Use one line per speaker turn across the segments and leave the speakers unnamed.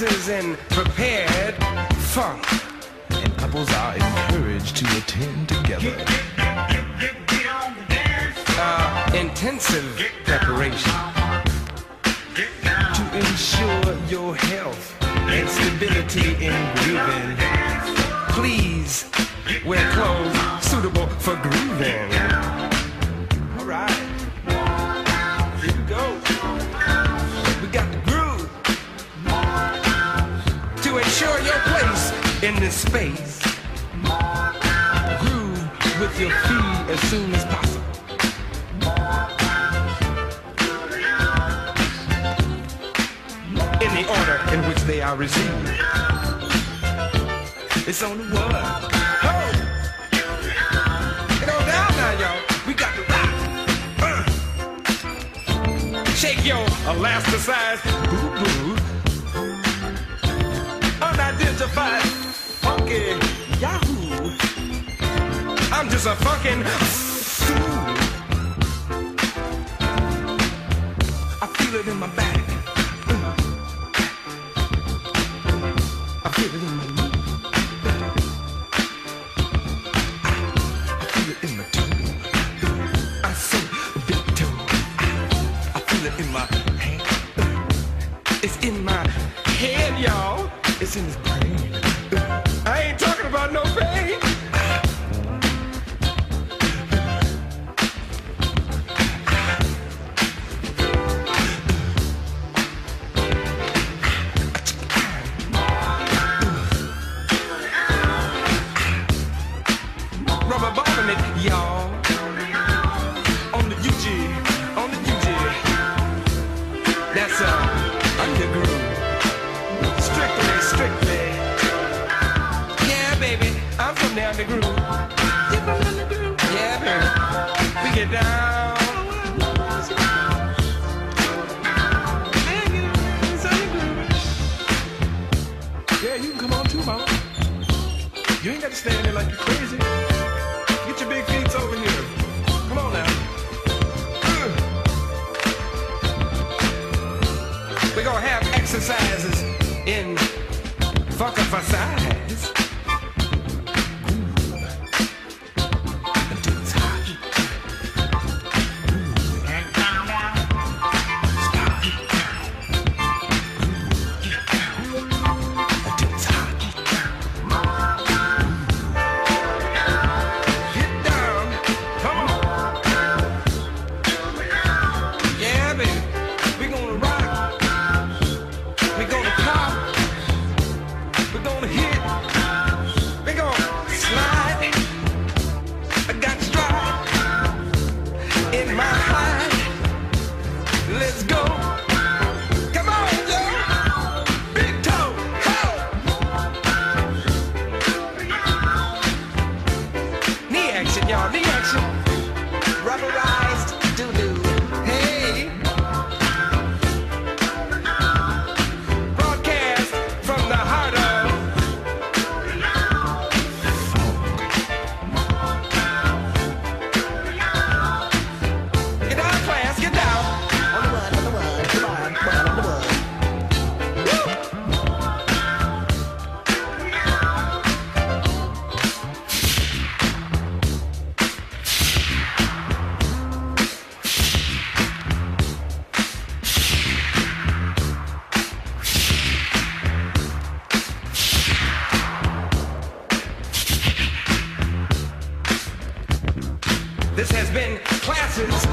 dances in
prepared funk,
and couples are encouraged to attend together.
Uh, intensive preparation.
To ensure your health and stability in grooving.
Please
wear clothes suitable for grooving. secure your place in this space. Groove with your feet as soon as possible. In the order in which they are received. It's on the word. Ho! It go down now, y'all. We got to rock. Uh. Shake your elasticized boo-boo unidentified funky Yahoo. I'm just a funkin' fool. I feel it in my back. faces.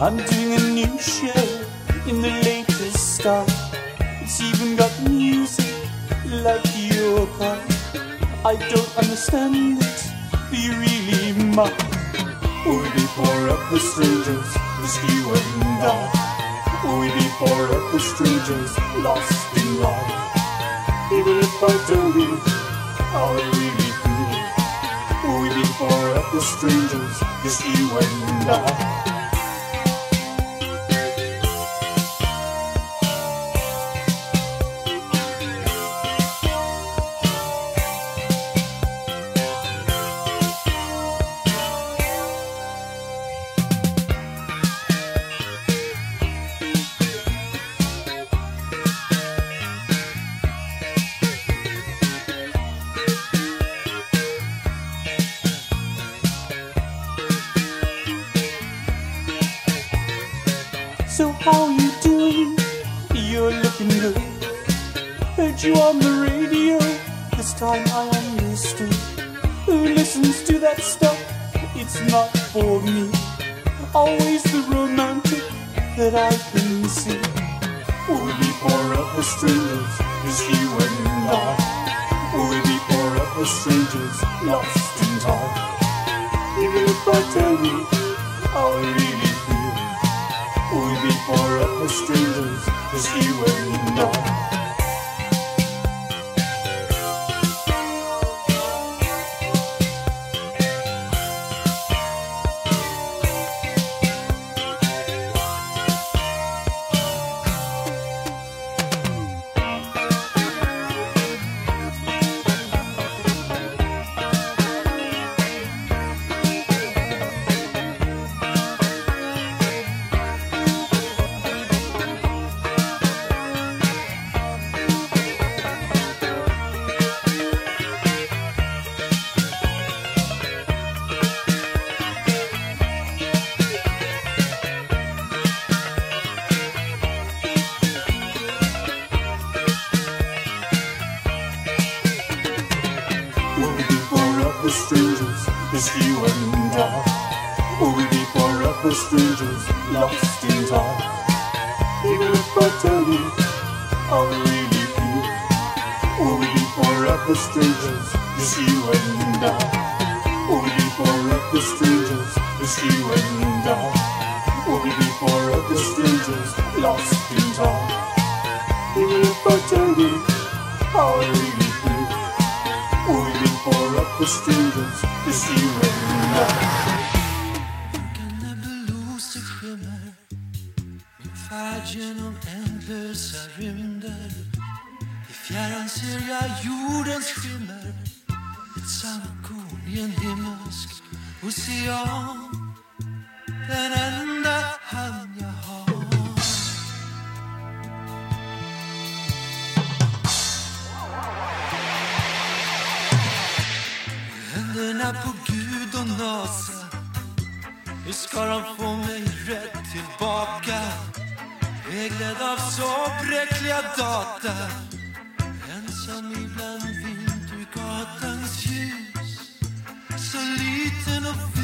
I'm
doing a new show in the latest style. It's even got music like your kind. I don't understand it. Do you really mind? Would we pour up the strangers, just you and I? Would we pour up the strangers, lost in love? Even if I tell you how I really feel, we pour up the strangers, just you and I? Time I understood. Who listens to that stuff? It's not for me. Always the romantic that I can see. Would we pour up the strangers? Just you and I. Would we pour up the strangers? Lost
Vägledd av så bräckliga data. Ensam ibland vintergatans ljus. Så liten och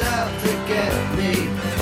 out to
get me.